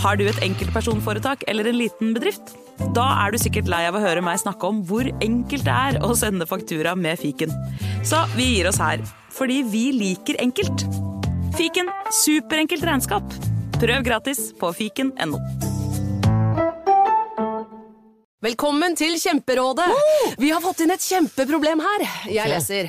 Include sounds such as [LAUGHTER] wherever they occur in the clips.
Har du et enkeltpersonforetak eller en liten bedrift? Da er du sikkert lei av å høre meg snakke om hvor enkelt det er å sende faktura med fiken. Så vi gir oss her, fordi vi liker enkelt. Fiken superenkelt regnskap. Prøv gratis på fiken.no. Velkommen til Kjemperådet! Vi har fått inn et kjempeproblem her. Jeg leser.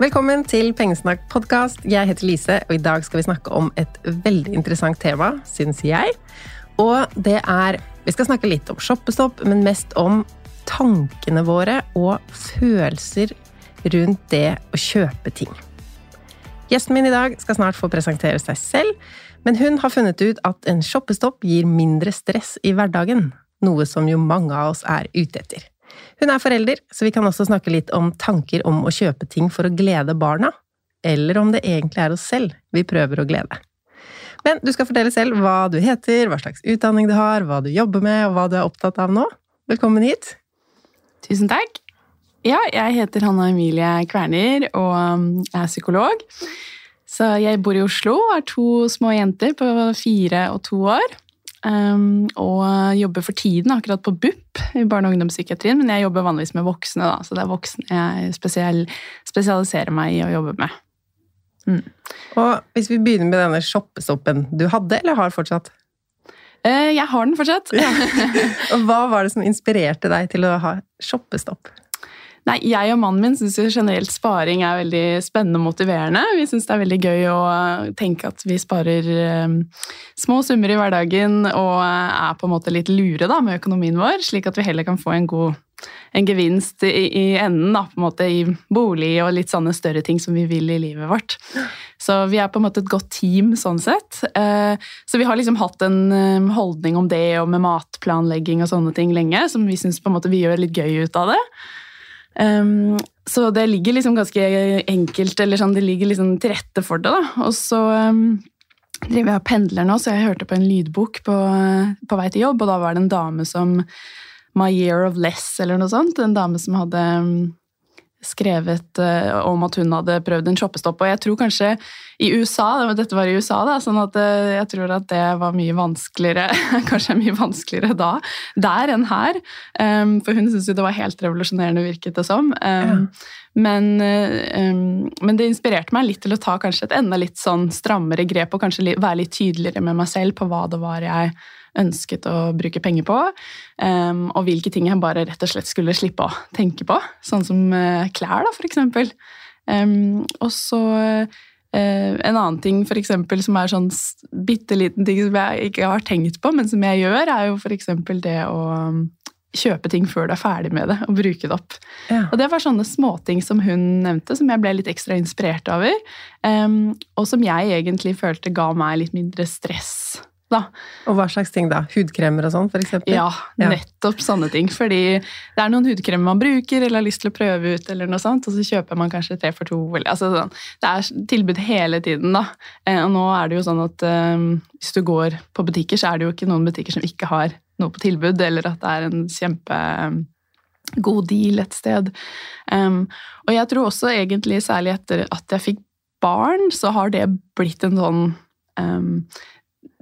Velkommen til Pengesnakk podkast. Jeg heter Lise, og i dag skal vi snakke om et veldig interessant tema, syns jeg. Og det er Vi skal snakke litt om shoppestopp, men mest om tankene våre og følelser rundt det å kjøpe ting. Gjesten min i dag skal snart få presentere seg selv, men hun har funnet ut at en shoppestopp gir mindre stress i hverdagen, noe som jo mange av oss er ute etter. Hun er forelder, så vi kan også snakke litt om tanker om å kjøpe ting for å glede barna, eller om det egentlig er oss selv vi prøver å glede. Men du skal fortelle selv hva du heter, hva slags utdanning du har, hva du jobber med, og hva du er opptatt av nå. Velkommen hit. Tusen takk. Ja, jeg heter Hanna Emilie Kverner og um, er psykolog. Så jeg bor i Oslo og har to små jenter på fire og to år. Um, og jobber for tiden akkurat på BUP i barne- og ungdomspsykiatrien, men jeg jobber vanligvis med voksne, da, så det er voksne jeg spesiell, spesialiserer meg i å jobbe med. Mm. Og hvis vi begynner med denne shoppestoppen du hadde, eller har fortsatt? Uh, jeg har den fortsatt. [LAUGHS] Og hva var det som inspirerte deg til å ha shoppestopp? Nei, Jeg og mannen min syns generelt sparing er veldig spennende og motiverende. Vi syns det er veldig gøy å tenke at vi sparer um, små summer i hverdagen og er på en måte litt lure da, med økonomien vår, slik at vi heller kan få en god en gevinst i, i enden, da, på en måte i bolig og litt sånne større ting som vi vil i livet vårt. Så vi er på en måte et godt team sånn sett. Så vi har liksom hatt en holdning om det og med matplanlegging og sånne ting lenge, som vi syns vi gjør litt gøy ut av det. Um, så det ligger liksom ganske enkelt, eller sånn, det ligger liksom til rette for det. da. Og så um, driver jeg og pendler nå, så jeg hørte på en lydbok på, på, vei til jobb, og da var det en dame som My Year of Less, eller noe sånt. En dame som hadde um, skrevet uh, om at hun hadde prøvd en shoppestopp. Og jeg tror kanskje i USA, dette var i USA, da, sånn at uh, jeg tror at det var mye vanskeligere [LAUGHS] Kanskje mye vanskeligere da, der enn her. Um, for hun syntes jo det var helt revolusjonerende, virket det som. Um, ja. men, uh, um, men, det inspirerte meg litt til å ta kanskje et enda litt sånn strammere grep og kanskje være litt tydeligere med meg selv på hva det var jeg ønsket å bruke penger på, um, og hvilke ting jeg bare rett og slett skulle slippe å tenke på. Sånn som uh, klær, da, for eksempel. Um, og så uh, en annen ting for eksempel, som er sånn bitte liten ting som jeg ikke har tenkt på, men som jeg gjør, er jo f.eks. det å kjøpe ting før du er ferdig med det, og bruke det opp. Ja. Og det var sånne småting som hun nevnte, som jeg ble litt ekstra inspirert over. Um, og som jeg egentlig følte ga meg litt mindre stress. Da. Og hva slags ting da? Hudkremer og sånn, eksempel? Ja, Ja. nettopp sånne ting. Fordi det er noen hudkremer man bruker eller har lyst til å prøve ut, eller noe sånt, og så kjøper man kanskje tre for to. Eller, altså, sånn. Det er tilbud hele tiden, da. Eh, og nå er det jo sånn at um, hvis du går på butikker, så er det jo ikke noen butikker som ikke har noe på tilbud, eller at det er en kjempegod deal et sted. Um, og jeg tror også egentlig, særlig etter at jeg fikk barn, så har det blitt en sånn um,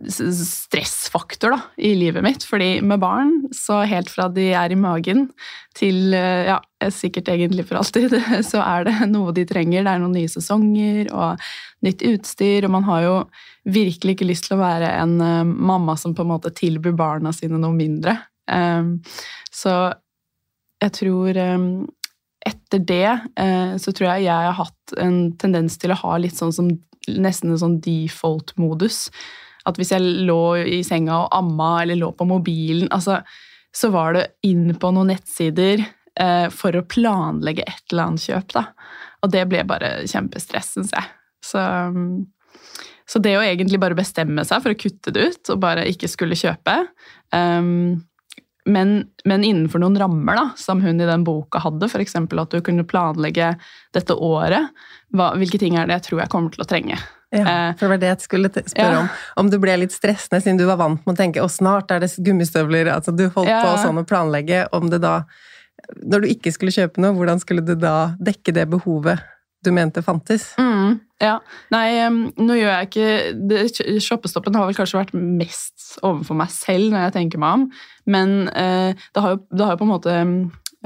stressfaktor da, i livet mitt. Fordi med barn, så helt fra de er i magen til eh, ja, sikkert egentlig for alltid, [LAUGHS] så er det noe de trenger. Det er noen nye sesonger og nytt utstyr, og man har jo virkelig ikke lyst til å være en eh, mamma som på en måte tilbyr barna sine noe mindre. Um, så jeg tror um, etter det eh, så tror jeg jeg har hatt en tendens til å ha litt sånn som nesten en sånn default-modus. At hvis jeg lå i senga og amma eller lå på mobilen, altså, så var det inn på noen nettsider eh, for å planlegge et eller annet kjøp. Da. Og det ble bare kjempestress, syns jeg. Så, um, så det å egentlig bare bestemme seg for å kutte det ut og bare ikke skulle kjøpe um, men, men innenfor noen rammer, da, som hun i den boka hadde, f.eks. at du kunne planlegge dette året. Hva, hvilke ting er det jeg tror jeg kommer til å trenge? Ja, Eh, for det var det jeg skulle spørre ja. om. Om du ble litt stressende, siden du var vant med å tenke å snart er det gummistøvler. altså Du holdt Ja. på sånn å planlegge. Om det da Når du ikke skulle kjøpe noe, hvordan skulle du da dekke det behovet du mente fantes? Mm, ja. Nei, nå gjør jeg ikke det, Shoppestoppen har vel kanskje vært mest overfor meg selv når jeg tenker meg om, men eh, det, har jo, det har jo på en måte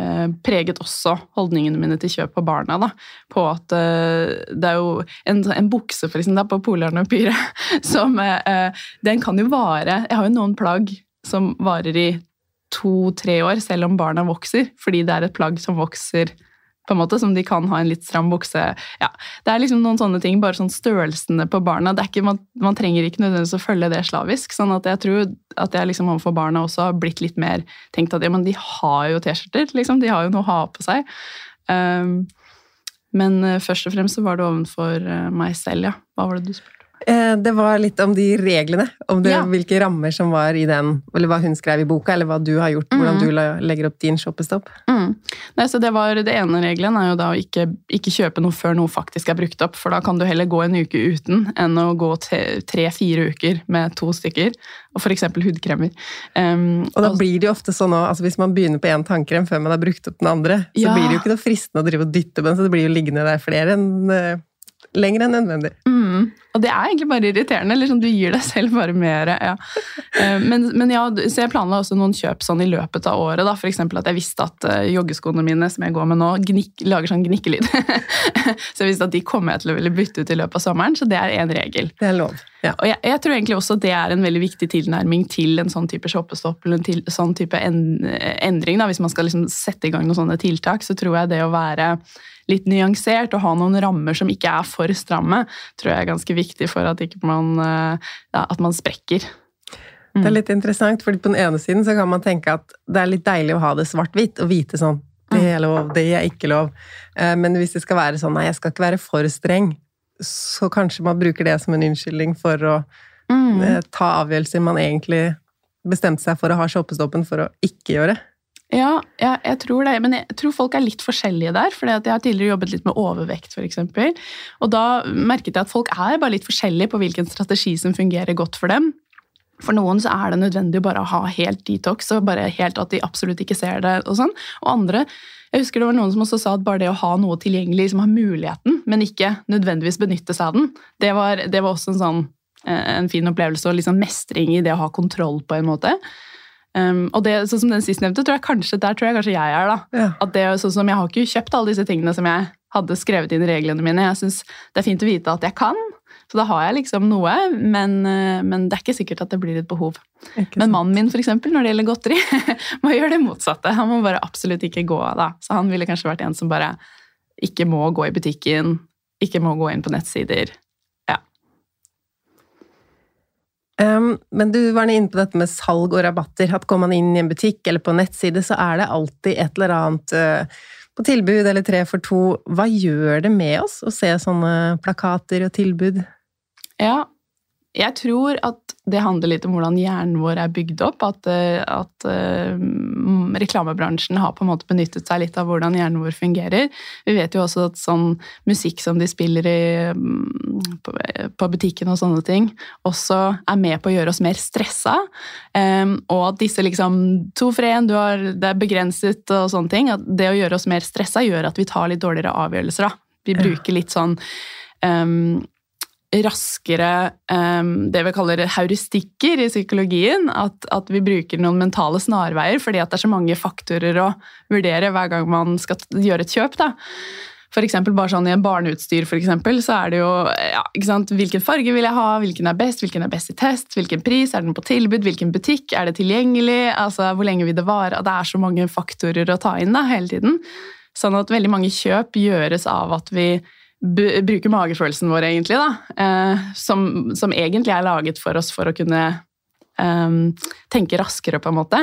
eh, preget også holdningene mine til kjøp på barna. da, På at eh, det er jo en, en bukse for eksempel, på Polaren og Pyre [LAUGHS] som eh, Den kan jo vare Jeg har jo noen plagg som varer i to-tre år, selv om barna vokser, fordi det er et plagg som vokser på en måte, som de kan ha en litt stram bukse. Ja, det er liksom noen sånne ting, bare sånn størrelsene på barna. Ikke, man, man trenger ikke nødvendigvis å følge det slavisk. sånn at jeg tror at jeg liksom overfor barna også har blitt litt mer tenkt at ja, men de har jo T-skjorter, liksom. De har jo noe å ha på seg. Um, men eh, først og fremst så var det overfor eh, meg selv, ja. Hva var det du spurte Det var litt om de reglene, om det, Ja. hvilke rammer som var i den, eller hva hun skrev i boka, eller hva du har gjort, hvordan Mhm. du legger opp din shoppestopp. Mm. Nei, så det, var, det ene regelen er jo da å ikke, ikke kjøpe noe før noe faktisk er brukt opp, for da kan du heller gå en uke uten enn å gå tre-fire uker med to stykker, og f.eks. hudkremer. Um, Og da og- blir det jo ofte sånn også, altså hvis man begynner på én tannkrem før man har brukt opp den andre, så Ja. blir det jo ikke noe fristende å drive og dytte på den, så det blir jo liggende der flere enn eh, lenger enn nødvendig. Mm. Og det er egentlig bare irriterende. Liksom, du gir deg selv bare mer. Ja. Eh, Men, men ja, så jeg planla også noen kjøp sånn i løpet av året. Da. Eksempel at jeg visste at eh, joggeskoene mine som jeg går med nå, gnikk, lager sånn gnikkelyd. [LAUGHS] så jeg visste at de kommer jeg til å ville bytte ut i løpet av sommeren, så det er én regel. Det er lov. Ja. Og jeg, jeg tror egentlig også det er en veldig viktig tilnærming til en sånn type shoppestopp eller en til, sånn type en, endring. Da. Hvis man skal liksom sette i gang noen sånne tiltak, så tror jeg det å være litt nyansert og ha noen rammer som ikke er for stramme, tror jeg er ganske viktig for at, man, eh, ja, at man sprekker. Det er litt interessant, fordi på den ene siden så kan man tenke at det er litt deilig å ha det svart-hvitt, og vite sånn det er lov, det er ikke lov. Eh, Men hvis det skal være sånn nei, jeg skal ikke være for streng, så kanskje man bruker det som en unnskyldning for å Mm. eh, ta avgjørelser man egentlig bestemte seg for å ha shoppestoppen for å ikke gjøre. Ja, ja, jeg tror det. Men jeg tror folk er litt forskjellige der. For jeg har tidligere jobbet litt med overvekt, f.eks. Og da merket jeg at folk er bare litt forskjellige på hvilken strategi som fungerer godt for dem. For noen så er det nødvendig å bare ha helt detox, og bare helt at de absolutt ikke ser det. Og sånn. Og andre jeg husker det var noen som også sa at bare det å ha noe tilgjengelig, som har muligheten, men ikke nødvendigvis benytte seg av den, det var, det var også en sånn eh, en fin opplevelse og liksom mestring i det å ha kontroll på en måte. Um, og det, sånn som den sistnevnte, tror jeg kanskje, der tror jeg kanskje jeg er. da. Ja. At det, sånn som Jeg har ikke kjøpt alle disse tingene som jeg hadde skrevet inn i reglene mine. Jeg synes Det er fint å vite at jeg kan, så da har jeg liksom noe, men, eh, men det er ikke sikkert at det blir et behov. Men mannen min, for eksempel, når det gjelder godteri, [LAUGHS] må gjøre det motsatte. Han må bare absolutt ikke gå da. Så han ville kanskje vært en som bare ikke må gå i butikken, ikke må gå inn på nettsider. Um, men du var inne på dette med salg og rabatter. At går man inn i en butikk eller på en nettside, så er det alltid et eller annet uh, på tilbud eller tre for to. Hva gjør det med oss å se sånne plakater og tilbud? Ja, jeg tror at det handler litt om hvordan hjernen vår er bygd opp. At, eh, at uh, reklamebransjen har på en måte benyttet seg litt av hvordan hjernen vår fungerer. Vi vet jo også at sånn musikk som de spiller i, mm, på, på, butikken og sånne ting, også er med på å gjøre oss mer stressa. Um, og at disse liksom To for én, det er begrenset og sånne ting. At det å gjøre oss mer stressa gjør at vi tar litt dårligere avgjørelser. Da. Vi bruker litt sånn um, raskere um, det vi kaller heuristikker i psykologien. At, at, vi bruker noen mentale snarveier fordi det er så mange faktorer å vurdere hver gang man skal gjøre et kjøp. da. For eksempel, bare sånn I en barneutstyr for eksempel, så er det jo ja, ikke sant, hvilken farge vil jeg ha, hvilken er best, hvilken er best i test, hvilken pris, er den på tilbud, hvilken butikk, er det tilgjengelig, altså hvor lenge vil det vare? Det er så mange faktorer å ta inn da, hele tiden. Sånn at veldig mange kjøp gjøres av at vi bruke magefølelsen vår, egentlig. Eh, som, som, egentlig er laget for oss for å kunne eh, tenke raskere, på en måte.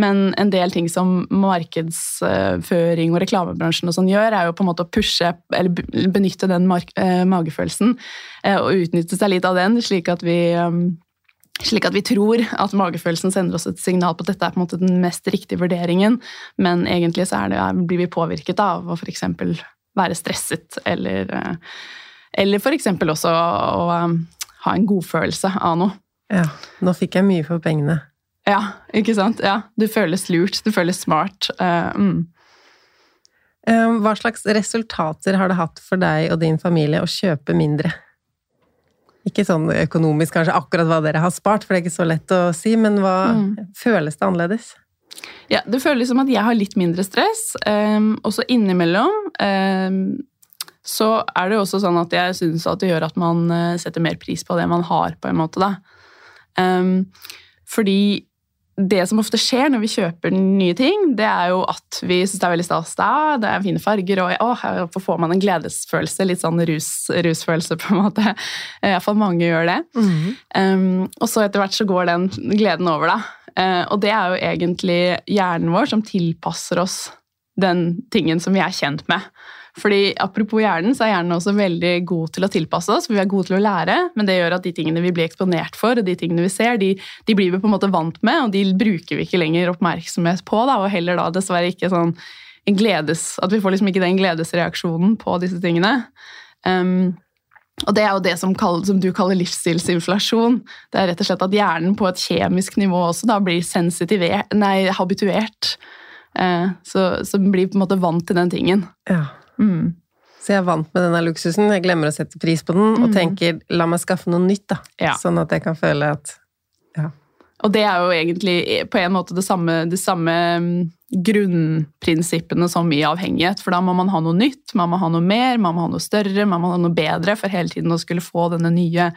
Men en del ting som markedsføring og reklamebransjen og sånn gjør, er jo på en måte å pushe, eller benytte den eh, magefølelsen uh, og utnytte seg litt av den, slik at vi um, slik at vi tror at magefølelsen sender oss et signal på at dette er på en måte den mest riktige vurderingen, men egentlig så det, blir vi påvirket av å f.eks være stresset, eller, eh, eller f.eks. også å, å ha en godfølelse av noe. Ja, nå fikk jeg mye for pengene. Ja, ikke sant? Ja, Du føles lurt, du føles smart. Uh, mm. Hva slags resultater har det hatt for deg og din familie å kjøpe mindre? Ikke sånn økonomisk kanskje akkurat hva dere har spart, for det er ikke så lett å si, men hva mm. føles det annerledes? Ja, det føles som at jeg har litt mindre stress. Um, også innimellom um, så er det jo også sånn at jeg syns at det gjør at man uh, setter mer pris på det man har, på en måte, da. Um, fordi det som ofte skjer når vi kjøper nye ting, det er jo at vi syns det er veldig stas. Det er fine farger, og å, her får man en gledesfølelse. Litt sånn rus, rusfølelse, på en måte. Iallfall mange gjør det. Mm -hmm. og så etter hvert så går den gleden over, da. Eh, og det er jo egentlig hjernen vår som tilpasser oss den tingen som vi er kjent med. Fordi Apropos hjernen, så er hjernen også veldig god til å tilpasse oss. for Vi er gode til å lære, men det gjør at de tingene vi blir eksponert for, og de tingene vi ser, de, de blir vi på en måte vant med, og de bruker vi ikke lenger oppmerksomhet på. Da, og heller da dessverre ikke sånn gledes, At vi får liksom ikke den gledesreaksjonen på disse tingene. Um, og det er jo det som, kaller, som, du kaller livsstilsinflasjon. Det er rett og slett at hjernen på et kjemisk nivå også da blir nei, habituert. Eh, så, så blir på en måte vant til den tingen. Ja. Mm. Så jeg er vant med denne luksusen, jeg glemmer å sette pris på den, mm. og tenker la meg skaffe noe nytt, da. Ja. Sånn at jeg kan føle at. Og det er jo egentlig på en måte det samme, det samme mm, grunnprinsippene som i avhengighet. For da må man ha noe nytt, man må ha noe mer, man må ha noe større, man må ha noe bedre for hele tiden å skulle få denne nye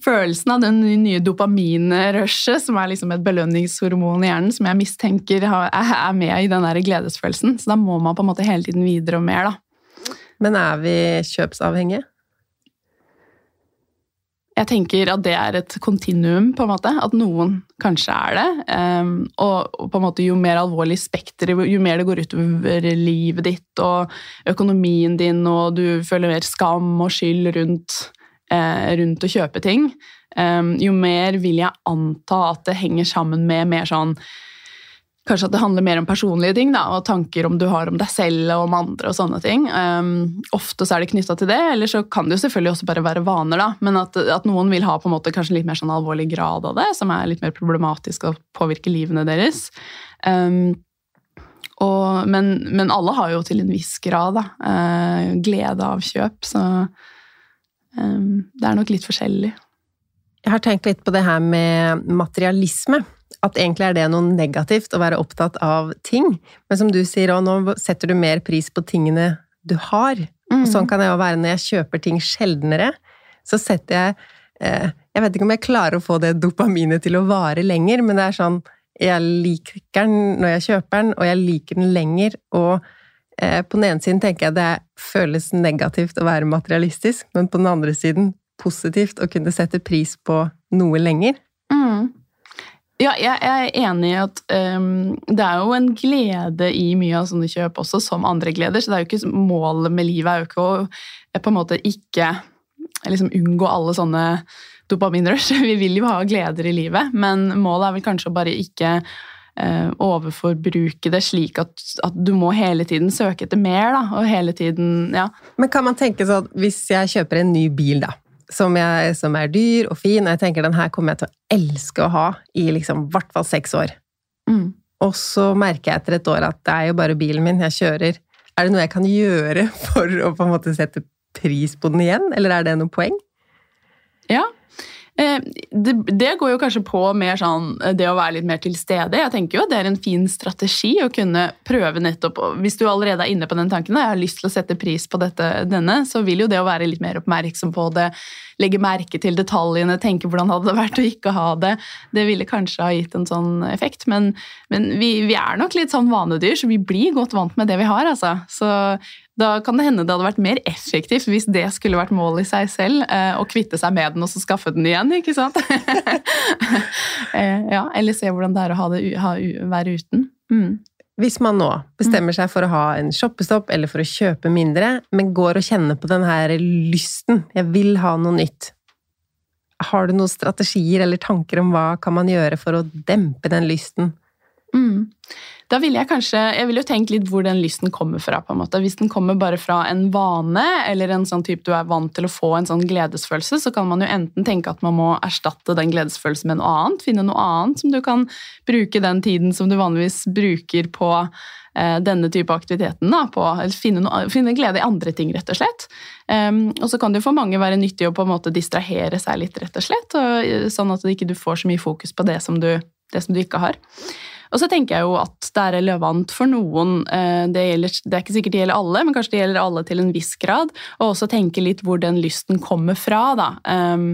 følelsen av den nye dopaminrushet, som er liksom et belønningshormon i hjernen, som jeg mistenker er med i den der gledesfølelsen. Så da må man på en måte hele tiden videre og mer, da. Men er vi kjøpsavhengige? Jeg tenker at det er et kontinuum, på en måte. At noen kanskje er det. Um, og, på en måte jo mer alvorlig spekter, jo mer det går utover livet ditt og økonomien din, og du føler mer skam og skyld rundt, uh, rundt å kjøpe ting, um, jo mer vil jeg anta at det henger sammen med mer sånn Kanskje at det handler mer om personlige ting da, og tanker om du har om deg selv og om andre. og sånne ting. Um, ofte så er det knytta til det, eller så kan det jo selvfølgelig også bare være vaner. da, Men at, at, noen vil ha på en måte kanskje litt mer sånn alvorlig grad av det, som er litt mer problematisk og påvirker livene deres. Um, og, men, men, alle har jo til en viss grad da, uh, glede av kjøp, så um, det er nok litt forskjellig. Jeg har tenkt litt på det her med materialisme at egentlig er det noe negativt å være opptatt av ting. Men som du sier òg, nå setter du mer pris på tingene du har. Mm. Og sånn kan det jo være når jeg kjøper ting sjeldnere. Så setter jeg eh, Jeg vet ikke om jeg klarer å få det dopaminet til å vare lenger, men det er sånn Jeg liker den når jeg kjøper den, og jeg liker den lenger. Og eh, på den ene siden tenker jeg det føles negativt å være materialistisk, men på den andre siden positivt å kunne sette pris på noe lenger. Ja, jeg er enig i at um, det er jo en glede i mye av sånne kjøp også, som andre gleder. Så det er jo ikke målet med livet er jo ikke å eh, på en måte ikke liksom unngå alle sånne dopaminrush. [LAUGHS] Vi vil jo ha gleder i livet, men målet er vel kanskje å bare ikke uh, overforbruke det slik at, at, du må hele tiden søke etter mer, da, og hele tiden, ja. Men kan man tenke sånn, hvis jeg kjøper en ny bil, da, som, jeg, som, er dyr og fin, og jeg tenker den her kommer jeg til å elske å ha i liksom hvert fall seks år. Mm. Og så merker jeg etter et år at det er jo bare bilen min jeg kjører. Er det noe jeg kan gjøre [LAUGHS] for å på en måte sette pris på den igjen, eller er det noe poeng? Ja, det, det, går jo kanskje på mer sånn eh, det å være litt mer til stede. Jeg tenker jo at det er en fin strategi å kunne prøve nettopp Hvis du allerede er inne på den tanken og jeg har lyst til å sette pris på dette, denne, så vil jo det å være litt mer oppmerksom på det, legge merke til detaljene, tenke hvordan hadde det vært å ikke ha det, det ville kanskje ha gitt en sånn effekt. Men, men vi, vi, er nok litt sånn vanedyr, så vi blir godt vant med det vi har. altså. Så da kan det hende det hadde vært mer effektivt hvis det skulle vært målet i seg selv, eh, å kvitte seg med den og så skaffe den igjen, ikke sant? [LAUGHS] Eh, ja, eller se hvordan det er å ha det, ha, være uten. Mm. Hvis man nå bestemmer seg for å ha en shoppestopp eller for å kjøpe mindre, men går og kjenner på den her lysten, jeg vil ha noe nytt, har du noen strategier eller tanker om hva kan man gjøre for å dempe den lysten? Mm. Da ville jeg kanskje Jeg ville jo tenkt litt hvor den lysten kommer fra. på en måte. Hvis den kommer bare fra en vane, eller en sånn type du er vant til å få en sånn gledesfølelse, så kan man jo enten tenke at man må erstatte den gledesfølelsen med noe annet. Finne noe annet som du kan bruke den tiden som du vanligvis bruker på eh, denne type aktiviteten. Da, på, finne, noe, finne, glede i andre ting, rett og slett. Um, og så kan det for mange være nyttig å på en måte distrahere seg litt, rett og slett. Og, sånn at du ikke får så mye fokus på det som du, det som du ikke har. Og så tenker jeg jo at det er relevant for noen. Eh, det, gjelder, det, er ikke sikkert det gjelder alle, men kanskje det gjelder alle til en viss grad. Og også tenke litt hvor den lysten kommer fra. Da. Ehm,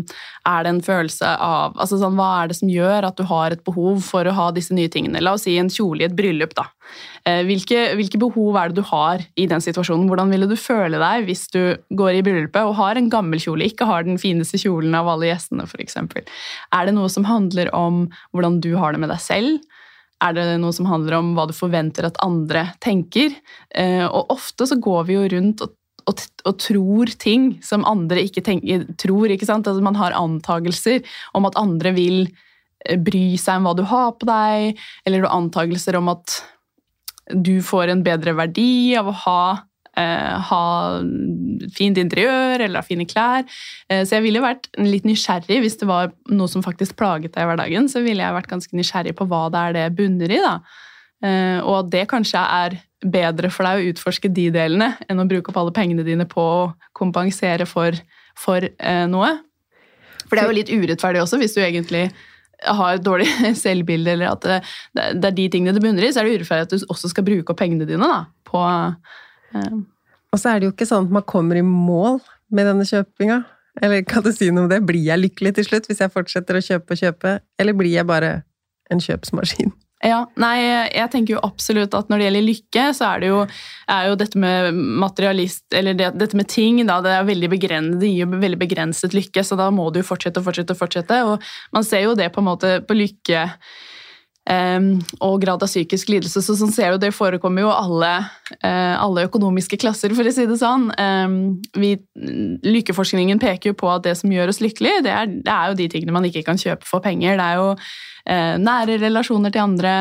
er det en følelse av altså sånn, Hva er det som gjør at du har et behov for å ha disse nye tingene? La oss si en kjole i et bryllup. da. Eh, hvilke, hvilke, behov er det du har i den situasjonen? Hvordan ville du føle deg hvis du går i bryllupet og har en gammel kjole, ikke har den fineste kjolen av alle gjestene f.eks.? Er det noe som handler om hvordan du har det med deg selv? Er det noe som handler om hva du forventer at andre tenker? Eh, og ofte så går vi jo rundt og, og, og tror ting som andre ikke tenker, tror. ikke sant? Altså man har antagelser om at andre vil eh, bry seg om hva du har på deg, eller antagelser om at du får en bedre verdi av å ha ha fint interiør eller ha fine klær. Eh, så jeg ville vært litt nysgjerrig hvis det var noe som faktisk plaget deg i hverdagen. Så ville jeg vært ganske nysgjerrig på hva det er det bunner i. da. Eh, og at det kanskje er bedre for deg å utforske de delene enn å bruke opp alle pengene dine på å kompensere for, for eh, noe. For det er jo litt urettferdig også, hvis du egentlig har et dårlig [LAUGHS] selvbilde, eller at det, er de tingene det bunner i, så er det urettferdig at du også skal bruke opp pengene dine da, på, Eh, og så er det jo ikke sånn at man kommer i mål med denne kjøpinga. Eller kan du si noe om det? Blir jeg lykkelig til slutt hvis jeg fortsetter å kjøpe og kjøpe, eller blir jeg bare en kjøpsmaskin? Ja, nei, jeg tenker jo absolutt at når det gjelder lykke, så er det jo, er jo dette med materialist Eller det, dette med ting, da, det, er veldig begrenset, det gir jo veldig begrenset lykke, så da må du jo fortsette og fortsette og fortsette. Og man ser jo det på en måte på lykke og grad av psykisk lidelse. Så sånn ser du, det forekommer jo alle, uh, alle økonomiske klasser, for å si det sånn. Vi, lykkeforskningen peker jo på at det som gjør oss lykkelige, det er, det er, jo de tingene man ikke kan kjøpe for penger. Det er jo uh, nære relasjoner til andre,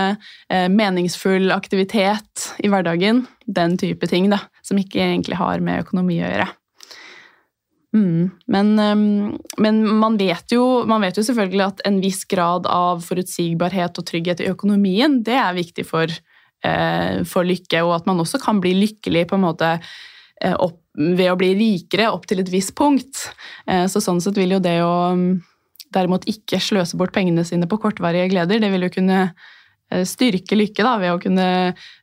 uh, meningsfull aktivitet i hverdagen. Den type ting da, som ikke egentlig har med økonomi å gjøre. Mm. Men, um, men man, vet jo, man, vet jo, selvfølgelig at en viss grad av forutsigbarhet og trygghet i økonomien det er viktig for, uh, for lykke, og at man også kan bli lykkelig på en måte uh, opp, ved å bli rikere opp til et visst punkt. Uh, så sånn sett vil jo det å um, derimot ikke sløse bort pengene sine på kortvarige gleder, det vil jo kunne styrke lykke da, ved å kunne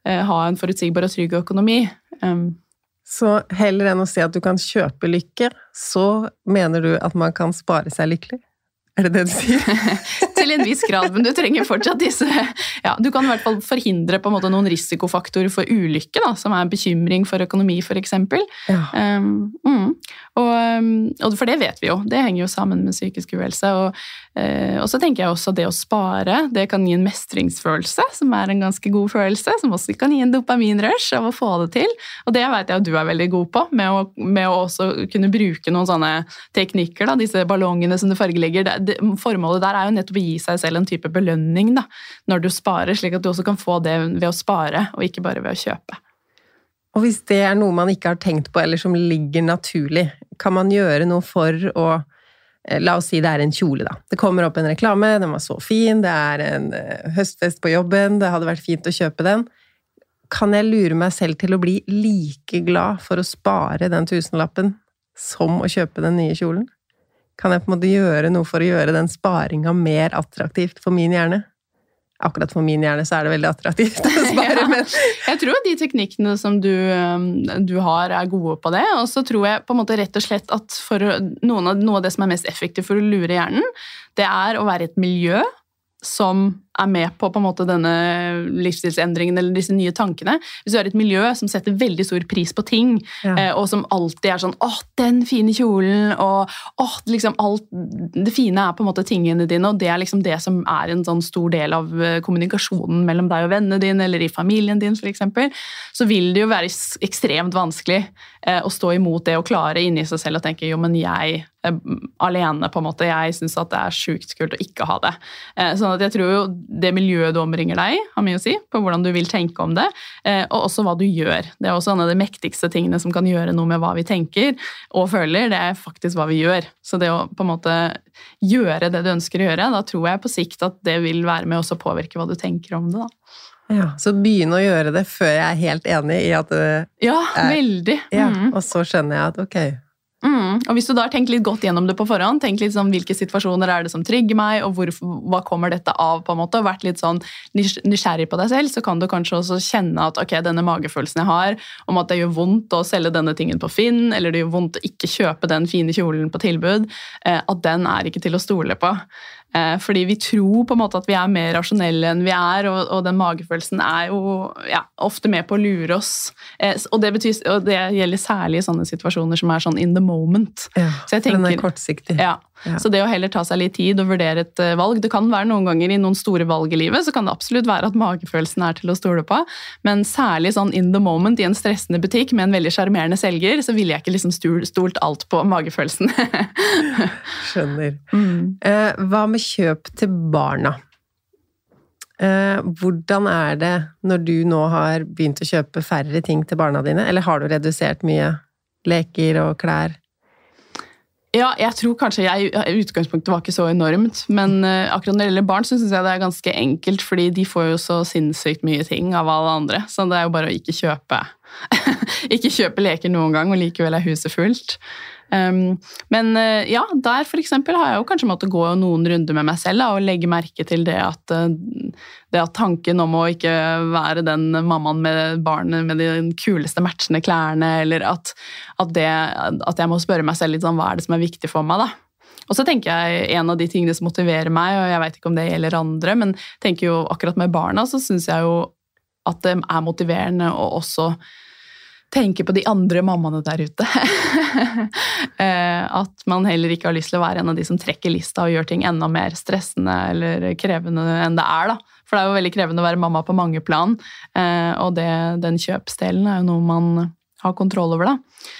ha en forutsigbar og trygg økonomi. Um, så heller enn å si at du kan kjøpe lykke, så mener du at man kan spare seg lykkelig? Er det det du sier? [LAUGHS] til en viss grad, men du trenger fortsatt disse ja, Du kan i hvert fall forhindre på en måte noen risikofaktorer for ulykke, da, som er bekymring for økonomi, f.eks. Ja. Um, mm. og, um, og for det vet vi jo, det henger jo sammen med psykisk uhelse. Og, og så tenker jeg også det å spare, det kan gi en mestringsfølelse, som er en ganske god følelse, som også kan gi en dopaminrush av å få det til. Og det vet jeg at du er veldig god på, med å, med å også kunne bruke noen sånne teknikker, da, disse ballongene som du fargelegger. Det, det, formålet der er jo nettopp å gi seg selv en type belønning da, når du sparer, slik at du også kan få det ved å spare, og ikke bare ved å kjøpe. Og hvis det er noe man ikke har tenkt på, eller som ligger naturlig, kan man gjøre noe for å eh, La oss si det er en kjole, da. Det kommer opp en reklame, den var så fin, det er en eh, høstfest på jobben, det hadde vært fint å kjøpe den. Kan jeg lure meg selv til å bli like glad for å spare den tusenlappen som å kjøpe den nye kjolen? Kan jeg på en måte gjøre noe for å gjøre den sparinga mer attraktivt for min hjerne? Akkurat for min hjerne så er det veldig attraktivt å [LAUGHS] spare. Men Jeg tror de teknikkene som du, um, du har, er gode på det. Og så tror jeg på en måte rett og slett at noen av, noe av det som er mest effektivt for å lure hjernen, det er å være i et miljø som er med på, på en måte denne livsstilsendringen eller disse nye tankene. Hvis du er i et miljø som setter veldig stor pris på ting, Ja. eh, og som alltid er sånn 'Å, den fine kjolen', og åh, liksom alt Det fine er på en måte tingene dine, og det er liksom det som er en sånn stor del av eh, kommunikasjonen mellom deg og vennene dine, eller i familien din, f.eks., så vil det jo være ekstremt vanskelig eh, å stå imot det og klare inni seg selv og tenke 'jo, men jeg alene', på en måte. Jeg syns at det er sjukt kult å ikke ha det. Sånn at jeg tror jo det miljøet du omringer deg i, har mye å si på hvordan du vil tenke om det, eh, og også hva du gjør. Det er også en av de mektigste tingene som kan gjøre noe med hva vi tenker og føler, det er faktisk hva vi gjør. Så det å på en måte gjøre det du ønsker å gjøre, da tror jeg på sikt at det vil være med også påvirke hva du tenker om det. da. ja, så begynne å gjøre det før jeg er helt enig i at det, Ja, Eh, veldig. ja, Mm. Og så skjønner jeg at ok, Mm. Og hvis du da har tenkt litt godt gjennom det på forhånd, tenk litt sånn hvilke situasjoner er det som trigger meg, og hvor, hva kommer dette av, på en måte, og vært litt sånn nysgjerrig på deg selv, så kan du kanskje også kjenne at ok, denne magefølelsen jeg har om at det gjør vondt å selge denne tingen på Finn, eller det gjør vondt å ikke kjøpe den fine kjolen på tilbud, eh, at den er ikke til å stole på. Eh, Fordi vi tror på en måte at vi er mer rasjonelle enn vi er, og, og den magefølelsen er jo ja, ofte med på å lure oss. Eh, Og det, betyr, og det gjelder særlig i sånne situasjoner som er sånn in the moment. ja, Så jeg tenker, den er kortsiktig. Ja. Ja. Så det å heller ta seg litt tid og vurdere et eh, valg Det kan være noen ganger i noen store valg i livet, så kan det absolutt være at magefølelsen er til å stole på, men særlig sånn in the moment i en stressende butikk med en veldig sjarmerende selger, så ville jeg ikke liksom stolt alt på magefølelsen. [LAUGHS] Skjønner. mm. Eh, hva med kjøp til barna? Eh, hvordan er det når du nå har begynt å kjøpe færre ting til barna dine, eller har du redusert mye leker og klær? Ja, jeg tror kanskje jeg utgangspunktet var ikke så enormt, men eh, akkurat når det gjelder barn, så syns jeg det er ganske enkelt, fordi de får jo så sinnssykt mye ting av alle andre, så det er jo bare å ikke kjøpe [LAUGHS] ikke kjøpe leker noen gang, og likevel er huset fullt. Um, men eh, ja, der eksempel har jeg jo kanskje måttet gå noen runder med meg selv da, og legge merke til det at, eh, det at tanken om å ikke være den mammaen med barnet med de kuleste matchende klærne, eller at, at, det, at jeg må spørre meg selv litt sånn, hva er det som er viktig for meg, da. Og så tenker jeg En av de tingene som motiverer meg, og jeg vet ikke om det gjelder andre, men tenker jo akkurat med barna, så syns jeg jo at det er motiverende å også tenke på de andre mammaene der ute. [LAUGHS] Eh, at man heller ikke har lyst til å være en av de som trekker lista og gjør ting enda mer stressende eller krevende enn det er. da. For det er jo veldig krevende å være mamma på mange plan, eh, og det, den kjøpsdelen er jo noe man har kontroll over. da.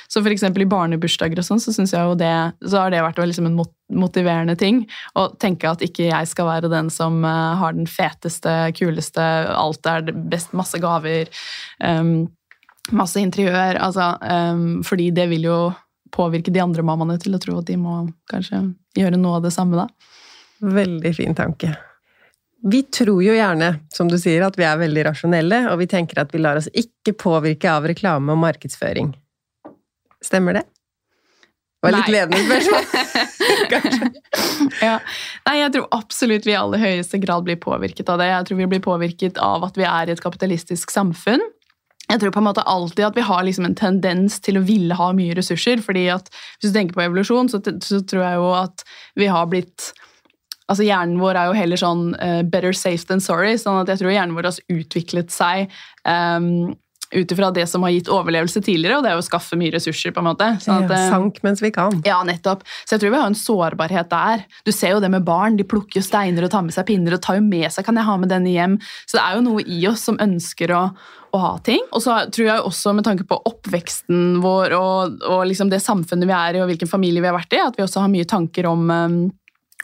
Så eksempel i barnebursdager og sånn, så synes jeg jo det, så har det vært liksom en motiverende ting. Å tenke at ikke jeg skal være den som eh, har den feteste, kuleste, alt er best, masse gaver, um, masse interiør. Altså, um, fordi det vil jo påvirke de andre mammaene til å tro at de må kanskje gjøre noe av det samme, da. Veldig fin tanke. Vi tror jo gjerne, som du sier, at vi er veldig rasjonelle, og vi tenker at vi lar oss ikke påvirke av reklame og markedsføring. Stemmer det? Det var litt ledende spørsmål. [LAUGHS] Kanskje. Ja. Nei, jeg tror absolutt vi i aller høyeste grad blir påvirket av det. Jeg tror vi blir påvirket av at vi er i et kapitalistisk samfunn. Jeg tror på en måte alltid at vi har liksom en tendens til å ville ha mye ressurser. fordi at Hvis du tenker på evolusjon, så, så tror jeg jo at vi har blitt Altså Hjernen vår er jo heller sånn uh, better safe than sorry, sånn at jeg tror hjernen vår har utviklet seg um, ut ifra det som har gitt overlevelse tidligere, og det er jo å skaffe mye ressurser. på en måte. Sånn at, Ja, eh, sank mens vi kan. ja, nettopp. Så jeg tror vi har en sårbarhet der. Du ser jo det med barn. De plukker jo steiner og tar med seg pinner og tar jo med seg Kan jeg ha med denne hjem? Så det er jo noe i oss som ønsker å, å ha ting. Og så tror jeg også med tanke på oppveksten vår og, og liksom det samfunnet vi er i, og hvilken familie vi har vært i, at vi også har mye tanker om um,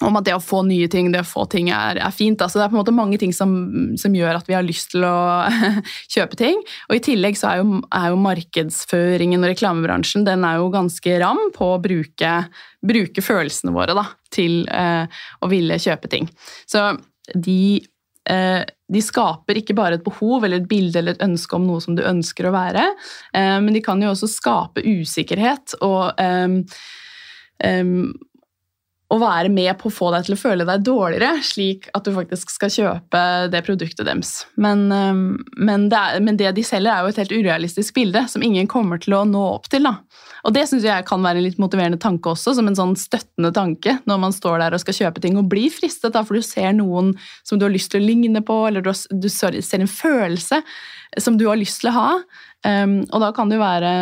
om at det å få nye ting, det å få ting er, er fint. Altså, det er på en måte mange ting som, som gjør at vi har lyst til å [LAUGHS] kjøpe ting. Og i tillegg så er jo, er jo markedsføringen og reklamebransjen den er jo ganske ram på å bruke, bruke følelsene våre da, til eh, å ville kjøpe ting. Så de, de skaper ikke bare et behov eller et bilde eller et ønske om noe som du ønsker å være, eh, men de kan jo også skape usikkerhet og um, em, å være med på å få deg til å føle deg dårligere, slik at du faktisk skal kjøpe det produktet deres. Men, men, det, er, men det de selger, er jo et helt urealistisk bilde som ingen kommer til å nå opp til. Da. Og det syns jeg kan være en litt motiverende tanke også, som en sånn støttende tanke når man står der og skal kjøpe ting og blir fristet, da, for du ser noen som du har lyst til å ligne på, eller du, har, du ser en følelse som du har lyst til å ha. Um, og da kan det jo være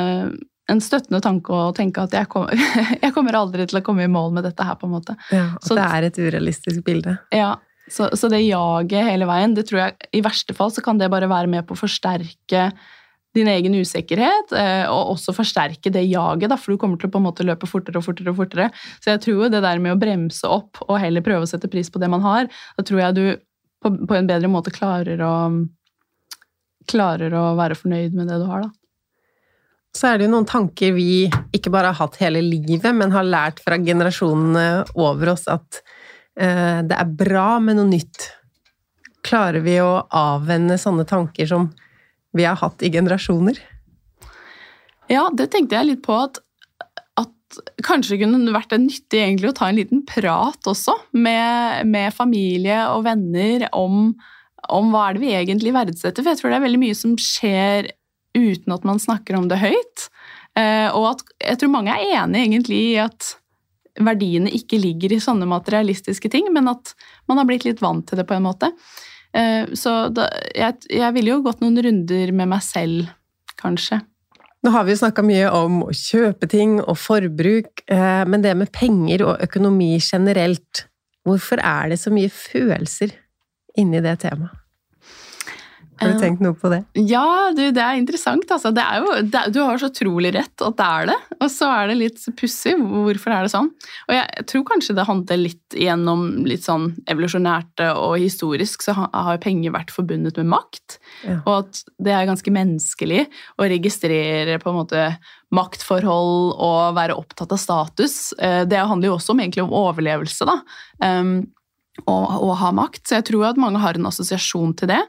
en støttende tanke å tenke at jeg kommer, [LAUGHS] jeg kommer aldri til å komme i mål med dette her. på en måte. Ja, at Så- det er et urealistisk bilde. Ja, så, så det jaget hele veien, det tror jeg i verste fall så kan det bare være med på å forsterke din egen usikkerhet, eh, og også forsterke det jaget, da, for du kommer til å på en måte løpe fortere og fortere. og fortere. Så jeg tror jo det der med å bremse opp og heller prøve å sette pris på det man har, da tror jeg du på, på en bedre måte klarer å klarer å være fornøyd med det du har, da. Så er det jo noen tanker vi ikke bare har hatt hele livet, men har lært fra generasjonene over oss at eh, det er bra med noe nytt. Klarer vi å avvenne sånne tanker som vi har hatt i generasjoner? Ja, det tenkte jeg litt på at, kanskje kunne det vært nyttig egentlig å ta en liten prat også med, med familie og venner om, om hva er det vi egentlig verdsetter. For jeg tror det er veldig mye som skjer uten at man snakker om det høyt. Eh, og at jeg tror mange er enig egentlig i at verdiene ikke ligger i sånne materialistiske ting, men at man har blitt litt vant til det på en måte. Eh, så da, jeg, jeg ville jo gått noen runder med meg selv, kanskje. Nå har vi jo snakka mye om å kjøpe ting og forbruk, eh, men det med penger og økonomi generelt, hvorfor er det så mye følelser inni det temaet? Har du tenkt noe på det? Ja, du, det er interessant. Altså. Det er jo, det, du har så trolig rett at det er det. Og så er det litt pussig. Hvorfor er det sånn? Og jeg, jeg tror kanskje det handler litt gjennom litt sånn evolusjonært og historisk, så har penger vært forbundet med makt. Ja. Og at det er ganske menneskelig å registrere på en måte maktforhold og være opptatt av status. Eh, Det handler jo også om, egentlig om overlevelse, da. Um, og, og ha makt. Så jeg tror at mange har en assosiasjon til det.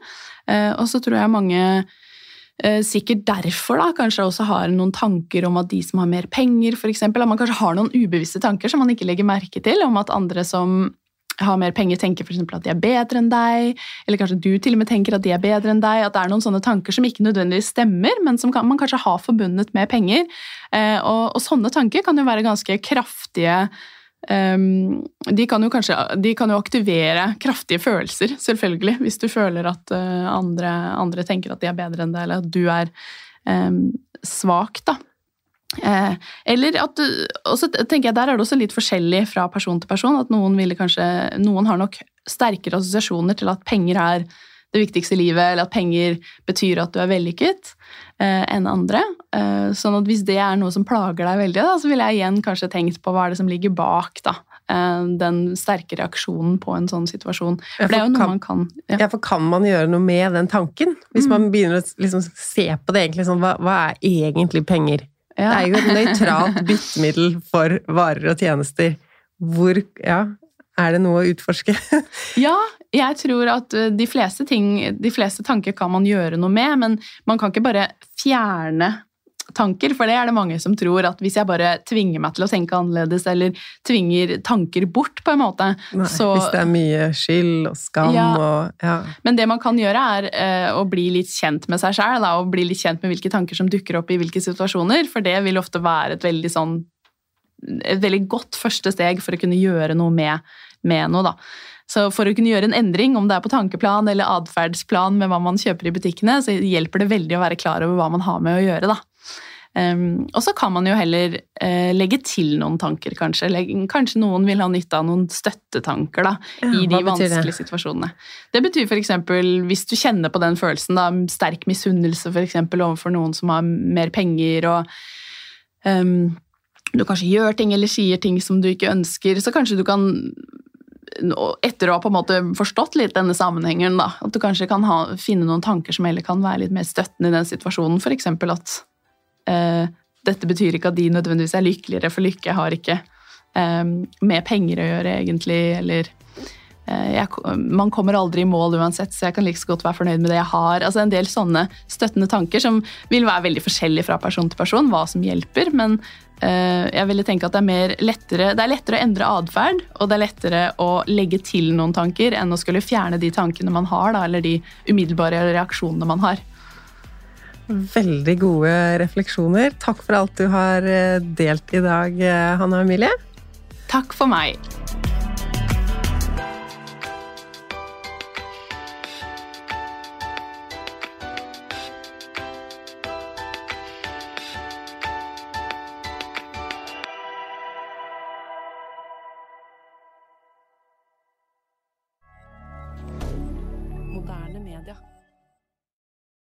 Eh, og så tror jeg mange eh, sikkert derfor da, kanskje også har noen tanker om at de som har mer penger, eksempel, at man kanskje har noen ubevisste tanker som man ikke legger merke til, om at andre som har mer penger, tenker eksempel at de er bedre enn deg, eller kanskje du til og med tenker at de er bedre enn deg, at det er noen sånne tanker som ikke nødvendigvis stemmer, men som man kanskje har forbundet med penger. Eh, og, og sånne tanker kan jo være ganske kraftige Um, de, kan jo kanskje, de kan jo aktivere kraftige følelser, selvfølgelig, hvis du føler at uh, andre, andre, tenker at de er bedre enn deg, eller at du er um, svak, da. Eh, eller at du, også tenker jeg Der er det også litt forskjellig fra person til person. at Noen, kanskje, noen har nok sterkere assosiasjoner til at penger er det viktigste i livet, eller at penger betyr at du er vellykket, eh, enn andre. Eh, sånn at hvis det er noe som plager deg veldig, da, så ville jeg igjen kanskje tenkt på hva er det som ligger bak da, eh, den sterke reaksjonen på en sånn situasjon. For det er jo noe man kan ja. Ja, for kan man gjøre noe med den tanken? Hvis Mm. man begynner å liksom se på det egentlig sånn, hva, hva er egentlig penger? Ja. Det er jo et nøytralt byttemiddel for varer og tjenester. Hvor, ja, er det noe å utforske? [LAUGHS] Ja, jeg tror at eh, de fleste ting, de fleste tanker kan man gjøre noe med, men man kan ikke bare fjerne tanker, for det er det mange som tror at hvis jeg bare tvinger meg til å tenke annerledes, eller tvinger tanker bort, på en måte, Nei, så Hvis det er mye skyld og skam Ja. og ja. Men det man kan gjøre, er eh, å bli litt kjent med seg sjæl, og bli litt kjent med hvilke tanker som dukker opp i hvilke situasjoner, for det vil ofte være et veldig sånn et veldig godt første steg for å kunne gjøre noe med, med noe. da. Så for å kunne gjøre en endring, om det er på tankeplan eller atferdsplan med hva man kjøper i butikkene, så hjelper det veldig å være klar over hva man har med å gjøre. da. Um, og så kan man jo heller uh, legge til noen tanker, kanskje. Legge, kanskje noen vil ha nytte av noen støttetanker da, Ja, i de vanskelige det? situasjonene. Det betyr f.eks. hvis du kjenner på den følelsen, da, sterk misunnelse eksempel, overfor noen som har mer penger, og um, du kanskje gjør ting eller sier ting som du ikke ønsker, så kanskje du kan etter å ha på en måte forstått litt denne sammenhengen, da, at du kanskje kan ha, finne noen tanker som heller kan være litt mer støttende i den situasjonen. F.eks. at eh, dette betyr ikke at de nødvendigvis er lykkeligere, for lykke har ikke eh, med penger å gjøre, egentlig, eller jeg, Man kommer aldri i mål uansett, så jeg kan like så godt være fornøyd med det jeg har. Altså En del sånne støttende tanker som vil være veldig forskjellige fra person til person, hva som hjelper, men eh, jeg ville tenke at det er, mer lettere, det er lettere å endre atferd, og det er lettere å legge til noen tanker enn å skulle fjerne de tankene man har, da, eller de umiddelbare reaksjonene man har. Veldig gode refleksjoner. Takk for alt du har eh, delt i dag, eh, Hanna Emilie. Takk for meg.